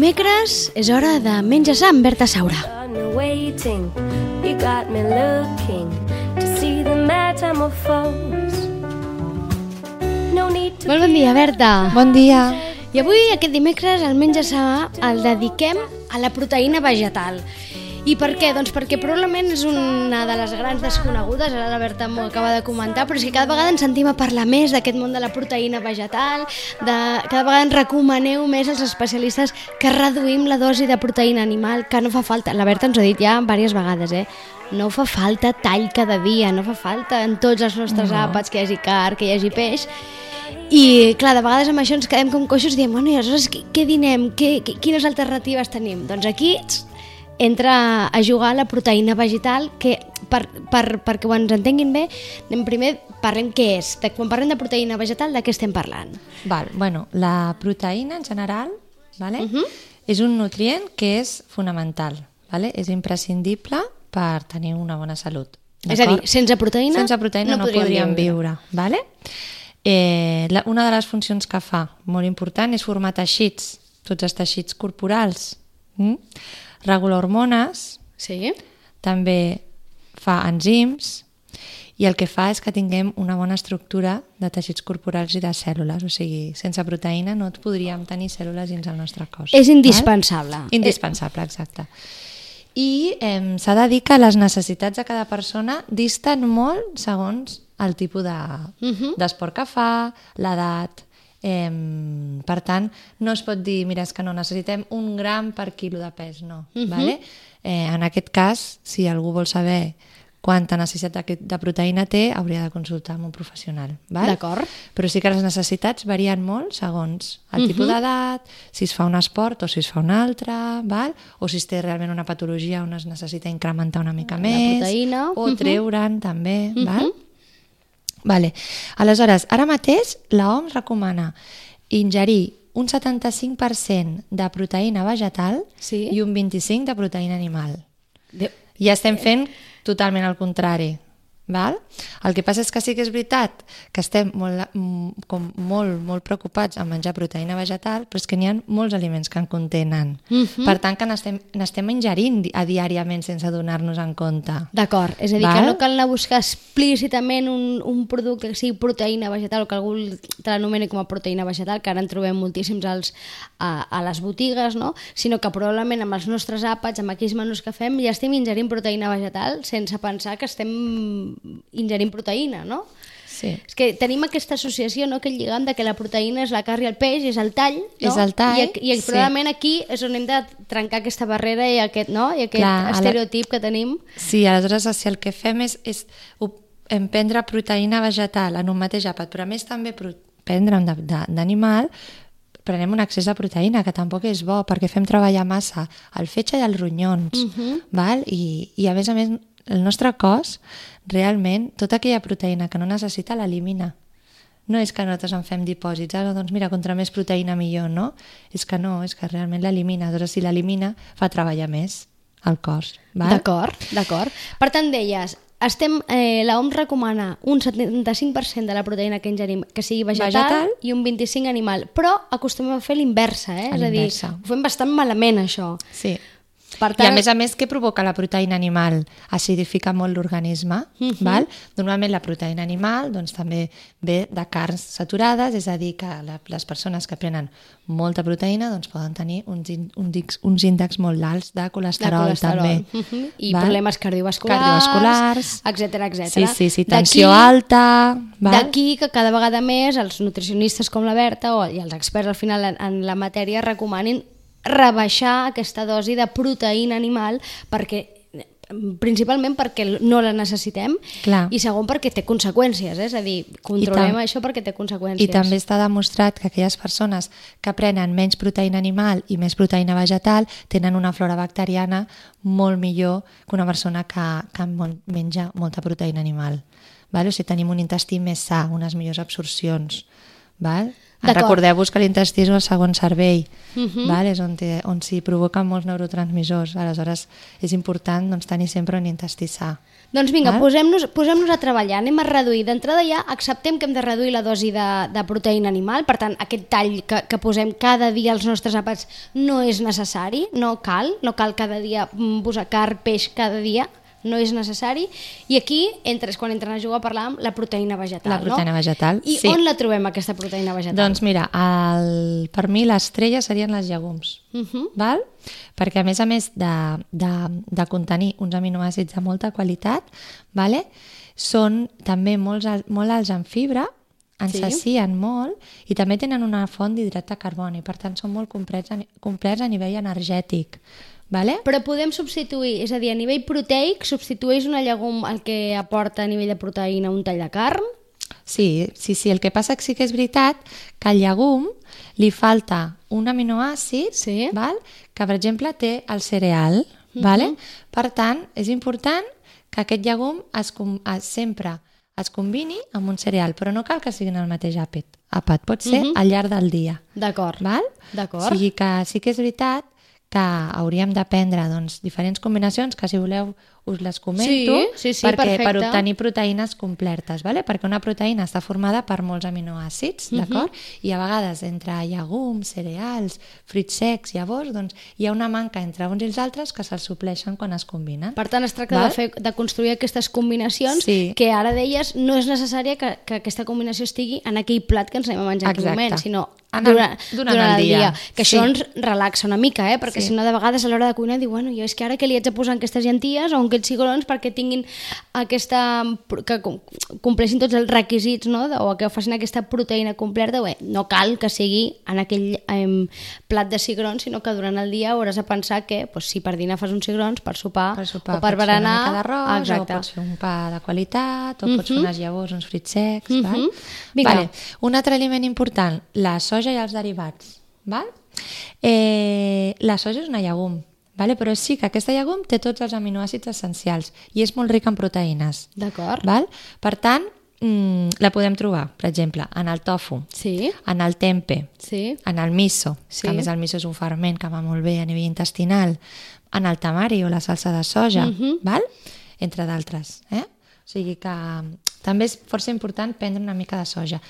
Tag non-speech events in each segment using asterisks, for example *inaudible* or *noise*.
Dimecres és hora de Menja sa amb Berta Saura. Molt bon dia, Berta. Bon dia. I avui, aquest dimecres, el Menja sa el dediquem a la proteïna vegetal. I per què? Doncs perquè probablement és una de les grans desconegudes, ara la Berta m'ho acaba de comentar, però és que cada vegada ens sentim a parlar més d'aquest món de la proteïna vegetal, de, cada vegada ens recomaneu més als especialistes que reduïm la dosi de proteïna animal, que no fa falta. La Berta ens ho ha dit ja diverses vegades, eh? No fa falta tall cada dia, no fa falta en tots els nostres no. àpats que hi hagi car, que hi hagi peix, i clar, de vegades amb això ens quedem com coixos i diem, bueno, i aleshores què, què dinem? Què, què, quines alternatives tenim? Doncs aquí entra a jugar la proteïna vegetal que per, per, perquè ho ens entenguin bé, anem primer parlem què és. De, quan parlem de proteïna vegetal, de què estem parlant? Val, bueno, la proteïna en general vale? Uh -huh. és un nutrient que és fonamental, vale? és imprescindible per tenir una bona salut. És a dir, sense proteïna, sense proteïna no, no podríem viure. Vale? Eh, la, una de les funcions que fa, molt important, és formar teixits, tots els teixits corporals. Mm? Regula hormones, Sí. també fa enzims i el que fa és que tinguem una bona estructura de teixits corporals i de cèl·lules, o sigui, sense proteïna no et podríem tenir cèl·lules dins el nostre cos. És indispensable. Val? Indispensable, exacte. I eh, s'ha de dir que les necessitats de cada persona disten molt segons el tipus de- d'esport de, que fa, l'edat... Eh, per tant, no es pot dir, mira, és que no, necessitem un gram per quilo de pes, no. Mhm. vale? eh, en aquest cas, si algú vol saber quanta necessitat de, de proteïna té, hauria de consultar amb un professional. D'acord. Però sí que les necessitats varien molt segons el tipus Mhm. d'edat, si es fa un esport o si es fa un altre, val? o si es té realment una patologia on es necessita incrementar una mica La més, proteïna, o mhm. treure'n també. val? Vale. Aleshores, ara mateix la OMS recomana ingerir un 75% de proteïna vegetal Sí. i un 25% de proteïna animal. De... I estem fent totalment el contrari. Val? El que passa és que sí que és veritat que estem molt, mm, com molt, molt preocupats en menjar proteïna vegetal, però és que n'hi ha molts aliments que en contenen. Mhm. Per tant, que n'estem n'estem ingerint a diàriament sense donar-nos en compte. D'acord, és a dir, Val? que no cal anar a buscar explícitament un, un producte que sigui proteïna vegetal o que algú te l'anomeni com a proteïna vegetal, que ara en trobem moltíssims als, a, a les botigues, no? sinó que probablement amb els nostres àpats, amb aquells menús que fem, ja estem ingerint proteïna vegetal sense pensar que estem ingerint proteïna, no? Sí. És que tenim aquesta associació, no? aquest lligam de que la proteïna és la carn i el peix, és el tall, no? És el tall, I, i sí. probablement aquí és on hem de trencar aquesta barrera i aquest, no? I aquest Clar, a la- estereotip que tenim. Sí, aleshores si el que fem és, és o- em prendre proteïna vegetal en un mateix àpat, però a més també de- d'animal, prenem un excés de proteïna, que tampoc és bo, perquè fem treballar massa el fetge i els ronyons, val? I, i a més a més el nostre cos realment tota aquella proteïna que no necessita l'elimina. No és que nosaltres en fem dipòsits, ara doncs mira, contra més proteïna millor, no? És que no, és que realment l'elimina. Aleshores, si l'elimina, fa treballar més el cos. D'acord, d'acord. Per tant, deies, estem, eh, la OMS recomana un 75% de la proteïna que ingerim que sigui vegetal, Vegetal. i un 25% animal, però acostumem a fer l'inversa, eh? És a dir, ho fem bastant malament, això. Sí. Per I a més a més, què provoca la proteïna animal? Acidifica molt l'organisme, Mhm. val? Normalment la proteïna animal doncs, també ve de carns saturades, és a dir, que la, les persones que prenen molta proteïna doncs, poden tenir uns, in- uns, uns índexs molt alts de de colesterol, colesterol. també. Mhm. I val? problemes cardiovasculars, Cardiovasculars. etcètera, etcètera. Sí, sí, sí, tensió alta... D'aquí que cada vegada més els nutricionistes com la Berta o, i els experts al final en, en la matèria recomanin rebaixar aquesta dosi de proteïna animal perquè principalment perquè no la necessitem Clar. i segon perquè té conseqüències, eh? és a dir, controlem això perquè té conseqüències. I també està demostrat que aquelles persones que prenen menys proteïna animal i més proteïna vegetal tenen una flora bacteriana molt millor que una persona que, que menja molta proteïna animal. Vale? O sigui, tenim un intestí més sa, unes millors absorcions. Val? Recordeu-vos que l'intestí és el segon cervell, Mhm. val? és on, té, on s'hi provoquen molts neurotransmissors. Aleshores, és important doncs, tenir sempre un intestí sa. Doncs vinga, posem-nos posem a treballar, anem a reduir. D'entrada ja acceptem que hem de reduir la dosi de, de proteïna animal, per tant, aquest tall que, que posem cada dia als nostres àpats no és necessari, no cal, no cal cada dia mm, posar car, peix cada dia, no és necessari. I aquí entres, quan entren a jugar, parlàvem la proteïna vegetal, La proteïna no? vegetal, I sí. on la trobem, aquesta proteïna vegetal? Doncs mira, el, per mi l'estrella serien les llegums, Uh -huh. val? perquè a més a més de, de, de contenir uns aminoàcids de molta qualitat, vale? són també molts, molt alts en fibra, ens Sí. sacien molt i també tenen una font d'hidrat de carboni, per tant són molt complets a, complets a nivell energètic. Vale? Però podem substituir, és a dir, a nivell proteic, substitueix una llegum el que aporta a nivell de proteïna un tall de carn? Sí, sí, sí. El que passa que sí que és veritat que al llegum li falta un aminoàcid Sí. val? que, per exemple, té el cereal. vale? Per tant, és important que aquest llegum es, es, sempre es combini amb un cereal, però no cal que siguin el mateix àpat. àpat. Pot ser al llarg del dia. D'acord. D'acord. O sigui que sí que és veritat que hauríem d'aprendre doncs, diferents combinacions, que si voleu us les comento, Sí, sí, sí, perquè, per obtenir proteïnes completes, vale? perquè una proteïna està formada per molts aminoàcids, Mhm. d'acord? I a vegades entre llegums, cereals, fruits secs, llavors, doncs, hi ha una manca entre uns i els altres que se'ls supleixen quan es combinen. Per tant, es tracta Val? de, fer, de construir aquestes combinacions Sí. que ara deies no és necessària que, que aquesta combinació estigui en aquell plat que ens anem a menjar en aquell moment, sinó el- durant, durant el dia. Que Sí. això ens relaxa una mica, eh? perquè Sí. si no de vegades a l'hora de cuinar diu, bueno, jo és que ara que li haig de posar aquestes llenties o en aquests cigrons perquè tinguin aquesta... que com- compleixin tots els requisits no? O que facin aquesta proteïna completa, bé, no cal que sigui en aquell em, plat de cigrons, sinó que durant el dia hauràs de pensar que pues, si per dinar fas uns cigrons, per sopar, per sopar o per berenar... Exacte. o pots fer un pa de qualitat, o pots fer unes llavors, uns fruits secs, Mhm. val? Vinga. Vale. Un altre aliment important, la soja i els derivats, val? Eh, la soja és una llegum, vale? però sí que aquesta llegum té tots els aminoàcids essencials i és molt rica en proteïnes. D'acord. Val? Per tant, mm, la podem trobar, per exemple, en el tofu, Sí, en el tempe, sí. en el miso, Sí. que a més el miso és un ferment que va molt bé a nivell intestinal, en el tamari o la salsa de soja, Mhm. val? entre d'altres. Eh? O sigui que mm, també és força important prendre una mica de soja.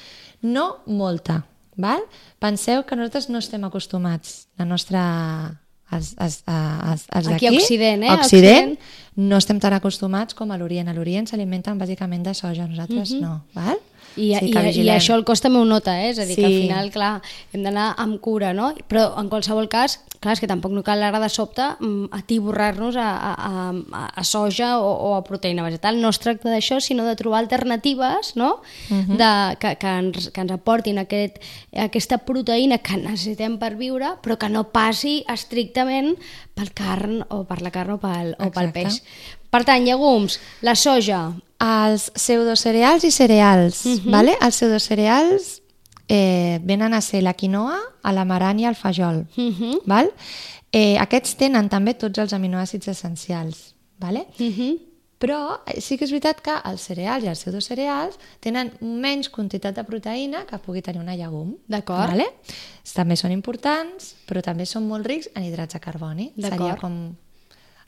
No molta, val? Penseu que nosaltres no estem acostumats, la nostra... Els, els, els, els Aquí d'aquí, a Occident, eh? Occident, Occident. no estem tan acostumats com a l'Orient. A l'Orient s'alimenten bàsicament de soja, nosaltres no, val? I, Sí i, i això el cos també ho nota, eh? és a dir, que al Sí. final, clar, hem d'anar amb cura, no? Però en qualsevol cas, clar, és que tampoc no cal ara de sobte mm, atiborrar-nos a, a, a, a soja o, o a proteïna vegetal. No es tracta d'això, sinó de trobar alternatives no? Mhm. de, que, que, ens, que ens aportin aquest, aquesta proteïna que necessitem per viure, però que no passi estrictament pel carn o per la carn o pel, o pel peix. Per tant, llegums, la soja, Els pseudocereals i cereals, Mhm. vale? Els pseudocereals eh, venen a ser la quinoa, l'amarant i el fajol. Mhm. val? Eh, aquests tenen també tots els aminoàcids essencials. Vale? Mhm. Però eh, sí que és veritat que els cereals i els pseudocereals tenen menys quantitat de proteïna que pugui tenir una llegum. D'acord. Vale? També són importants, però també són molt rics en hidrats de carboni. Seria com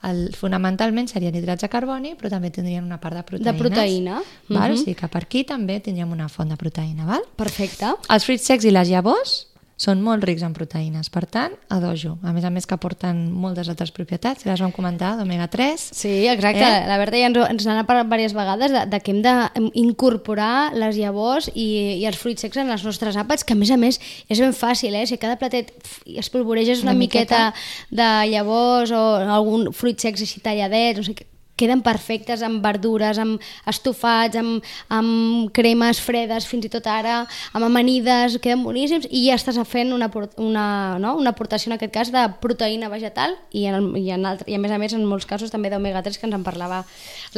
el, fonamentalment serien hidrats de carboni, però també tindrien una part de proteïnes. proteïna. Val? Mhm. O sigui que per aquí també tindríem una font de proteïna. Val? Perfecte. Els fruits secs i les llavors són molt rics en proteïnes, per tant, a dojo. A més a més que aporten moltes altres propietats, ja les vam comentar, d'omega-3. Sí, exacte. Eh? La Berta ja ens, ens n'ha parlat diverses vegades de, de que hem d'incorporar les llavors i, i els fruits secs en els nostres àpats, que a més a més és ben fàcil, eh? Si cada platet espolvoreges una, Una una miqueta, miqueta. de llavors o algun fruit secs així talladets, no sé què, queden perfectes amb verdures, amb estofats, amb, amb cremes fredes, fins i tot ara, amb amanides, queden boníssims i ja estàs fent una, una, no? una aportació en aquest cas de proteïna vegetal i, en i, en altre, i a més a més en molts casos també d'omega-3 que ens en parlava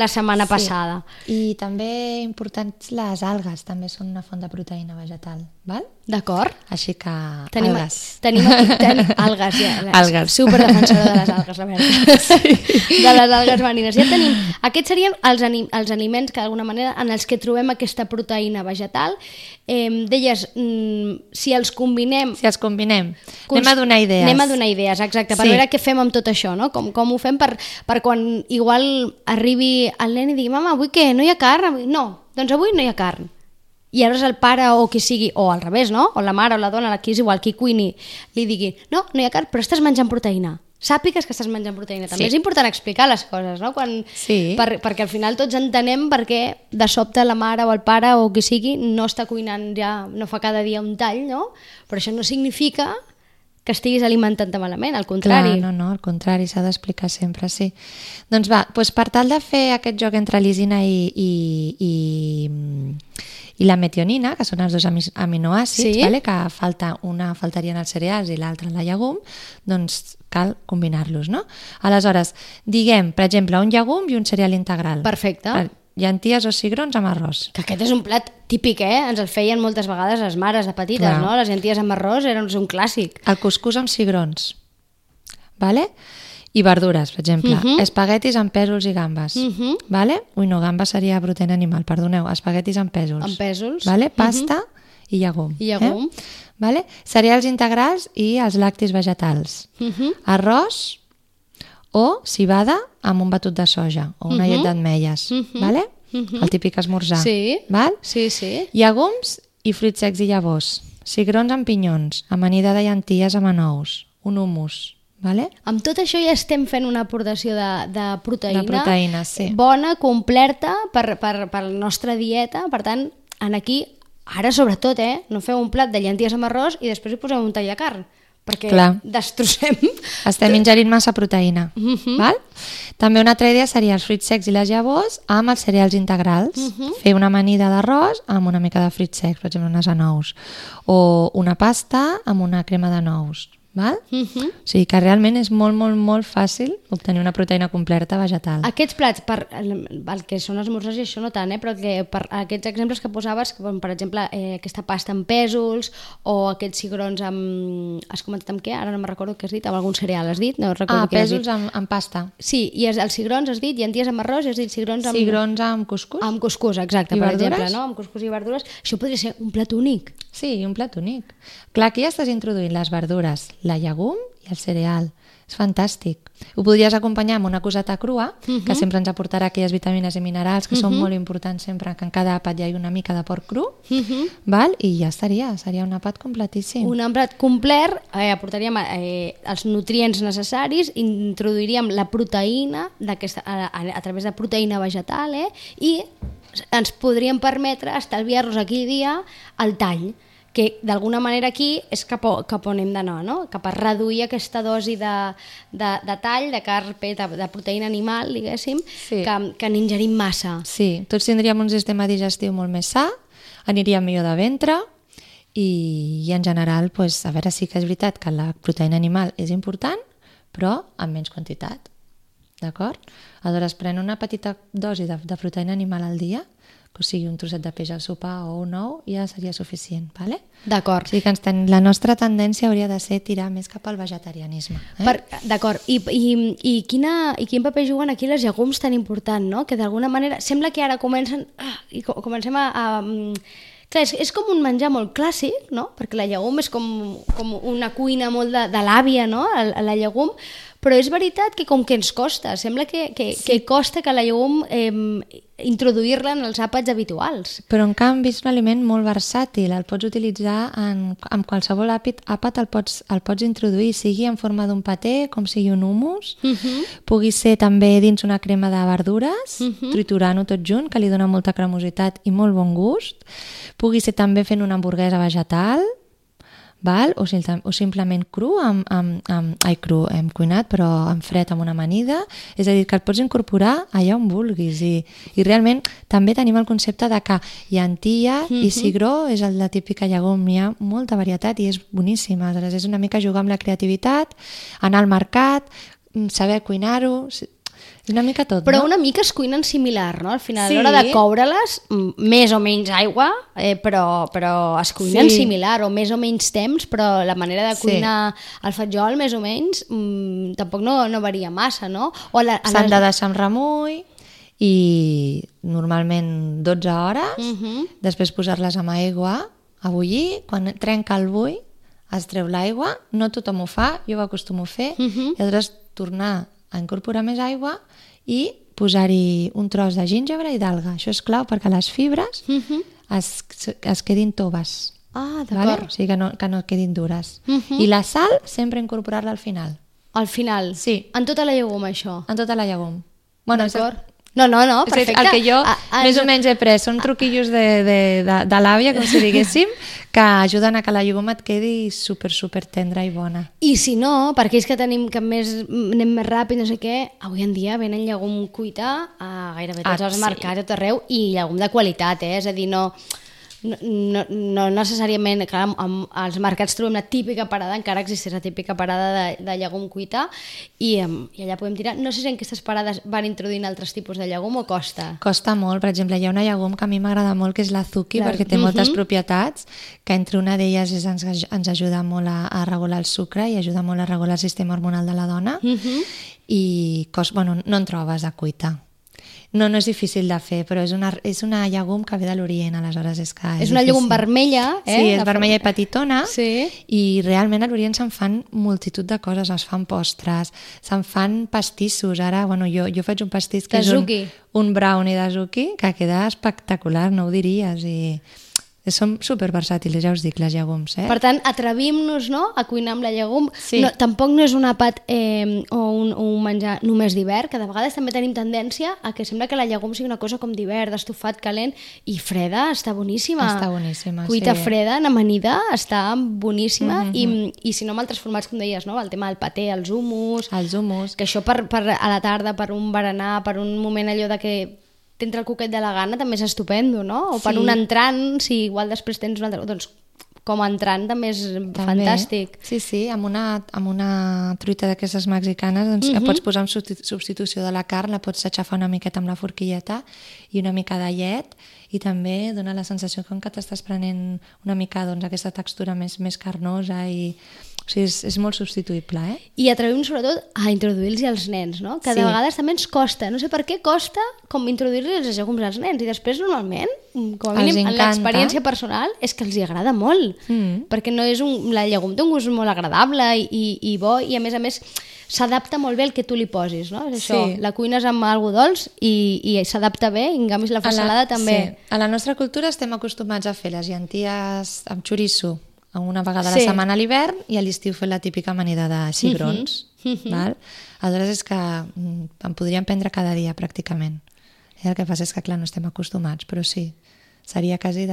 la setmana passada. I també importants les algues, també són una font de proteïna vegetal. Val? D'acord. Així que Tenim, algues. tenim aquí, *laughs* tenim, algues, ja. Algues. Super defensora de les algues, la Berta. *laughs* Sí. De les algues marines. Ja tenim, aquests serien els, anim, els aliments que d'alguna manera en els que trobem aquesta proteïna vegetal. Eh, deies, mm, si els combinem... Si els combinem, cons- anem a donar idees. Anem a donar idees, exacte, per Sí. veure què fem amb tot això, no? Com, com ho fem per, per quan igual arribi el nen i digui mama, avui què? No hi ha carn? Avui... No, doncs avui no hi ha carn. I aleshores el pare o qui sigui, o al revés, no? O la mare o la dona, qui és igual, qui cuini, li digui, no, no hi ha carn, però estàs menjant proteïna. Sàpigues que estàs menjant proteïna. També Sí. és important explicar les coses, no? Quan, Sí. per, perquè al final tots entenem per què de sobte la mare o el pare o qui sigui no està cuinant ja, no fa cada dia un tall, no? Però això no significa que estiguis alimentant-te malament, al contrari. Clar, no, no, al contrari, s'ha d'explicar sempre, sí. Doncs va, doncs per tal de fer aquest joc entre l'isina i, i, i, i la metionina, que són els dos ami- aminoàcids, Sí. vale? que falta, una faltaria en els cereals i l'altra en la llegum, doncs cal combinar-los, no? Aleshores, diguem, per exemple, un llegum i un cereal integral. Perfecte. Per- Llenties o cigrons amb arròs. Que aquest és un plat típic, eh? Ens el feien moltes vegades les mares de petites, Clar. no? Les llenties amb arròs eren un clàssic. El cuscús amb cigrons. Vale? I verdures, per exemple. Mhm. Espaguetis amb pèsols i gambes. Mhm. Vale? Ui, no, gamba seria proteïna animal, perdoneu. Espaguetis amb pèsols. Amb pèsols. Vale? Pasta i llegum. I llegum. Eh? Vale? Cereals integrals i els lactis vegetals. Mhm. Arròs o cibada amb un batut de soja o una llet d'ametlles. Vale? El típic esmorzar. Mhm. Sí. Val? Sí, sí. Llegums i fruits secs i llavors. Cigrons amb pinyons, amanida de llenties amb anous, un humus, vale? Amb tot això ja estem fent una aportació de, de proteïna, De proteïna, sí. bona, completa per, per, per la nostra dieta. Per tant, en aquí, ara sobretot, eh, no feu un plat de llenties amb arròs i després hi posem un tall de carn, perquè Clar. destrossem. *laughs* Estem ingerint massa proteïna, Mhm. val? També una altra idea seria els fruits secs i les llavors amb els cereals integrals. Mhm. Fer una amanida d'arròs amb una mica de fruits secs, per exemple, unes anous. O una pasta amb una crema de nous, val? Mhm. O sigui que realment és molt, molt, molt fàcil obtenir una proteïna completa vegetal. Aquests plats, per, el, el que són esmorzars i això no tant, eh, però que per aquests exemples que posaves, que, per exemple, eh, aquesta pasta amb pèsols o aquests cigrons amb... Has comentat amb què? Ara no me'n recordo què has dit, amb algun cereal has dit? No recordo Ah, què has dit. pèsols amb, amb pasta. Sí, i els, els cigrons has dit, llenties amb arròs, i has dit cigrons amb... Cigrons amb cuscús. Amb cuscús, exacte, I per verdures? exemple, no? Amb cuscús i verdures. Això podria ser un plat únic. Sí, un plat únic. Clar, aquí ja estàs introduint les verdures, la llegum i el cereal. És fantàstic. Ho podries acompanyar amb una coseta crua, que sempre ens aportarà aquelles vitamines i minerals que són molt importants sempre, que en cada àpat hi ha una mica de porc cru, val? i ja estaria, seria un àpat completíssim. Un plat complet, eh, aportaríem eh, els nutrients necessaris, introduiríem la proteïna a, a, a través de proteïna vegetal eh, i ens podríem permetre estalviar-nos aquell dia el tall que d'alguna manera aquí és cap, o, cap on hem d'anar, no? cap a reduir aquesta dosi de, de, de tall, de carpe, de, de proteïna animal, diguéssim, Sí. que, que n'ingerim massa. Sí, tots tindríem un sistema digestiu molt més sa, aniríem millor de ventre i, i en general, pues, a veure, sí que és veritat que la proteïna animal és important, però en menys quantitat. D'acord? Aleshores, pren una petita dosi de, de proteïna animal al dia, que sigui un trosset de peix al sopar o un ou, ja seria suficient, ¿vale? D'acord. O sigui que ens ten... la nostra tendència hauria de ser tirar més cap al vegetarianisme. Eh? Per, D'acord, I, i, i, quina, i quin paper juguen aquí les llegums tan important, no? Que d'alguna manera sembla que ara comencen ah, i co comencem a... a mm, clar, és, és com un menjar molt clàssic, no? Perquè la llegum és com, com una cuina molt de, de l'àvia, no? La, la llegum, però és veritat que com que ens costa, sembla que, que, sí. que costa que la llegum eh, introduir-la en els àpats habituals. Però en canvi és un aliment molt versàtil, el pots utilitzar en, en qualsevol àpit, àpat el pots, el pots introduir, sigui en forma d'un paté, com sigui un hummus, uh -huh. pugui ser també dins una crema de verdures, uh -huh. triturant-ho tot junt, que li dona molta cremositat i molt bon gust, pugui ser també fent una hamburguesa vegetal, val? O, sim o simplement cru, amb, amb, amb, ai, cru, hem cuinat, però en fred amb una amanida, és a dir, que el pots incorporar allà on vulguis i, i realment també tenim el concepte de que llantilla mm -hmm. i cigró és la típica llegum, hi ha molta varietat i és boníssima, aleshores és una mica jugar amb la creativitat, anar al mercat, saber cuinar-ho, una mica tot, Però no? una mica es cuinen similar, no? Al final, Sí. a l'hora de coure-les, més o menys aigua, eh, però, però es cuinen Sí. similar, o més o menys temps, però la manera de Sí. cuinar el fatjol, més o menys, mm, tampoc no, no varia massa, no? S'han les- de deixar amb remull i normalment 12 hores, Mhm. després posar-les amb aigua a bullir, quan trenca el bull es treu l'aigua, no tothom ho fa, jo ho acostumo a fer, Mhm. i aleshores tornar a incorporar més aigua i posar-hi un tros de gingebre i d'alga. Això és clau perquè les fibres Mhm. es, es quedin toves. Ah, Vale? d'acord. O sigui que no, que no quedin dures. Mhm. I la sal sempre incorporar-la al final, Al final. Sí. En tota la llegum, això. en tota la llegum. Bueno, D'acord. No, no, no, És a dir, perfecte. El que jo Ah, ah, més és- o menys he pres són truquillos de, de, de, de l'àvia, com si *laughs* diguéssim, que ajuden a que la llegum et quedi super, super tendra i bona. I si no, per aquells que tenim que més, anem més ràpid, no sé què, avui en dia venen llegum cuita a gairebé tots Ah, els sí. mercats, a tot arreu, i llegum de qualitat, eh? És a dir, no, no, no, no necessàriament, clar, amb, als mercats trobem la típica parada, encara existeix la típica parada de, de llegum cuita, i, i allà podem tirar. No sé si en aquestes parades van introduint altres tipus de llegum o costa. Costa molt, per exemple, hi ha una llegum que a mi m'agrada molt, que és la zuki, La- perquè té moltes Mhm. propietats, que entre una d'elles és, ens, ens ajuda molt a, a regular el sucre i ajuda molt a regular el sistema hormonal de la dona, Mhm. i cos, bueno, no en trobes a cuita. No, no és difícil de fer, però és una, és una llegum que ve de l'Orient, aleshores és que és, És una llegum vermella, eh? Sí, és forma- vermella i petitona Sí. i realment a l'Orient se'n fan multitud de coses, es fan postres, se'n fan pastissos, ara, bueno, jo, jo faig un pastís que De és un, un brownie de zuki que queda espectacular, no ho diries i són super versàtils, ja us dic, les llegums, eh? Per tant, atrevim-nos no, a cuinar amb la llegum. Sí. No, tampoc no és un àpat eh, o, un, un menjar només d'hivern, que de vegades també tenim tendència a que sembla que la llegum sigui una cosa com d'hivern, d'estofat calent, i freda està boníssima. Està boníssima, Cuita sí. freda, en amanida, està boníssima. Mhm. I, I si no amb altres formats, com deies, no? el tema del paté, els humus... Els humus. Que això per, per a la tarda, per un berenar, per un moment allò de que t'entra el coquet de la gana també és estupendo, no? O per Sí. un entrant, si igual després tens un altre... Doncs com a entrant també és També. fantàstic. Sí, sí, amb una, amb una truita d'aquestes mexicanes doncs, Mhm. uh pots posar en substi- substitució de la carn, la pots aixafar una miqueta amb la forquilleta i una mica de llet i també dona la sensació com que t'estàs prenent una mica doncs, aquesta textura més, més carnosa i o sigui, és, és molt substituïble, eh? I atrevim sobretot a introduir-los als nens, no? Que de Sí. vegades també ens costa, no sé per què costa com introduir-los els llegums als nens i després normalment, com a mínim en l'experiència personal, és que els hi agrada molt, Mm. perquè no és un, la llegum té un gust molt agradable i, i, i bo i a més a més s'adapta molt bé el que tu li posis, no? És això, Sí. la cuines amb algo dolç i, i s'adapta bé, i en canvi la- fassalada també. Sí. A la nostra cultura estem acostumats a fer les llenties amb xoriço una vegada a la Sí. setmana a l'hivern i a l'estiu fer la típica amanida de cigrons. Mhm. val? Aleshores és que mm, en podríem prendre cada dia pràcticament. Eh, el que passa és que clar, no estem acostumats, però sí, seria quasi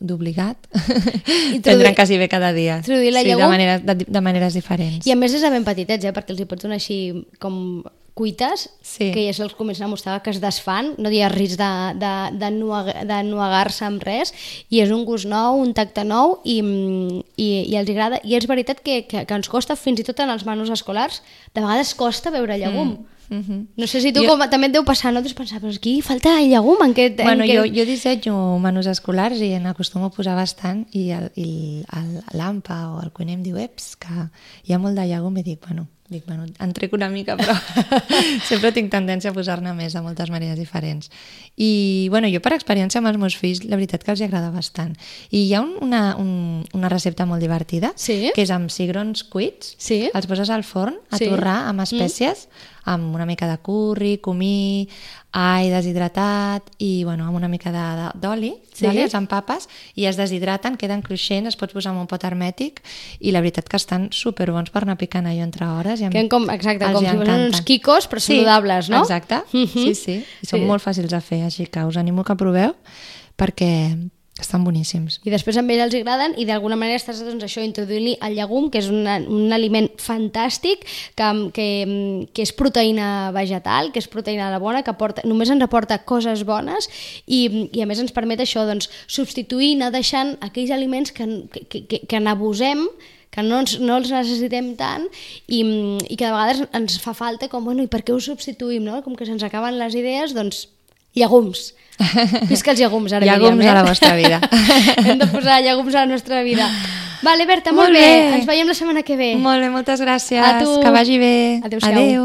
d'obligat *laughs* prendre'n quasi bé cada dia. introduir la sí, de, maneres, de, de maneres diferents. I a més és de ben petitets, eh? perquè els hi pots donar així com cuites, Sí. que ja se'ls comencen a mostrar que es desfan, no hi ha risc de, de, de, nuag- de nuagar-se amb res, i és un gust nou, un tacte nou, i, mm, i, i els agrada. I és veritat que, que, que ens costa, fins i tot en els menús escolars, de vegades costa veure llegum. Mhm. No sé si tu Jo- com, també et deu passar, no? Doncs pensar, però aquí falta llegum, en què... En Bueno, què... jo, jo dissenyo menús escolars i en acostumo a posar bastant i l'AMPA o el cuiner em diu, eps, que hi ha molt de llegum i dic, bueno, dic, bueno, en trec una mica, però *laughs* sempre tinc tendència a posar-ne més de moltes maneres diferents. I, bueno, jo per experiència amb els meus fills, la veritat que els agrada bastant. I hi ha un, una, un, una recepta molt divertida, Sí? que és amb cigrons cuits, Sí. els poses al forn a Sí. torrar amb espècies, amb una mica de curri, comí, all deshidratat i bueno, amb una mica d'oli, Sí. vale? els empapes i es deshidraten, queden cruixents, es pots posar en un pot hermètic i la veritat que estan superbons per anar picant allò entre hores. I Queden com, exacte, els com si fossin uns quicos, però saludables, no? Exacte, Mhm. sí, sí. I són Sí. molt fàcils de fer, així que us animo que proveu perquè estan boníssims. I després ells els agraden i d'alguna manera estàs doncs, això introduint-li el llegum, que és un, un aliment fantàstic, que, que, que és proteïna vegetal, que és proteïna de la bona, que aporta, només ens aporta coses bones i, i a més ens permet això, doncs, substituir, anar deixant aquells aliments que, que, que, que n'abusem que no, ens, no els necessitem tant i, i que de vegades ens fa falta com, bueno, i per què ho substituïm, no? Com que se'ns acaben les idees, doncs llegums. Visca els llegums, ara Llegums diríem, eh? a la vostra vida. *laughs* Hem de posar llegums a la nostra vida. Vale, Berta, molt, Molt bé. bé. Ens veiem la setmana que bé. Molt bé, moltes gràcies. A tu. Que vagi bé. Adéu-siau. Adéu.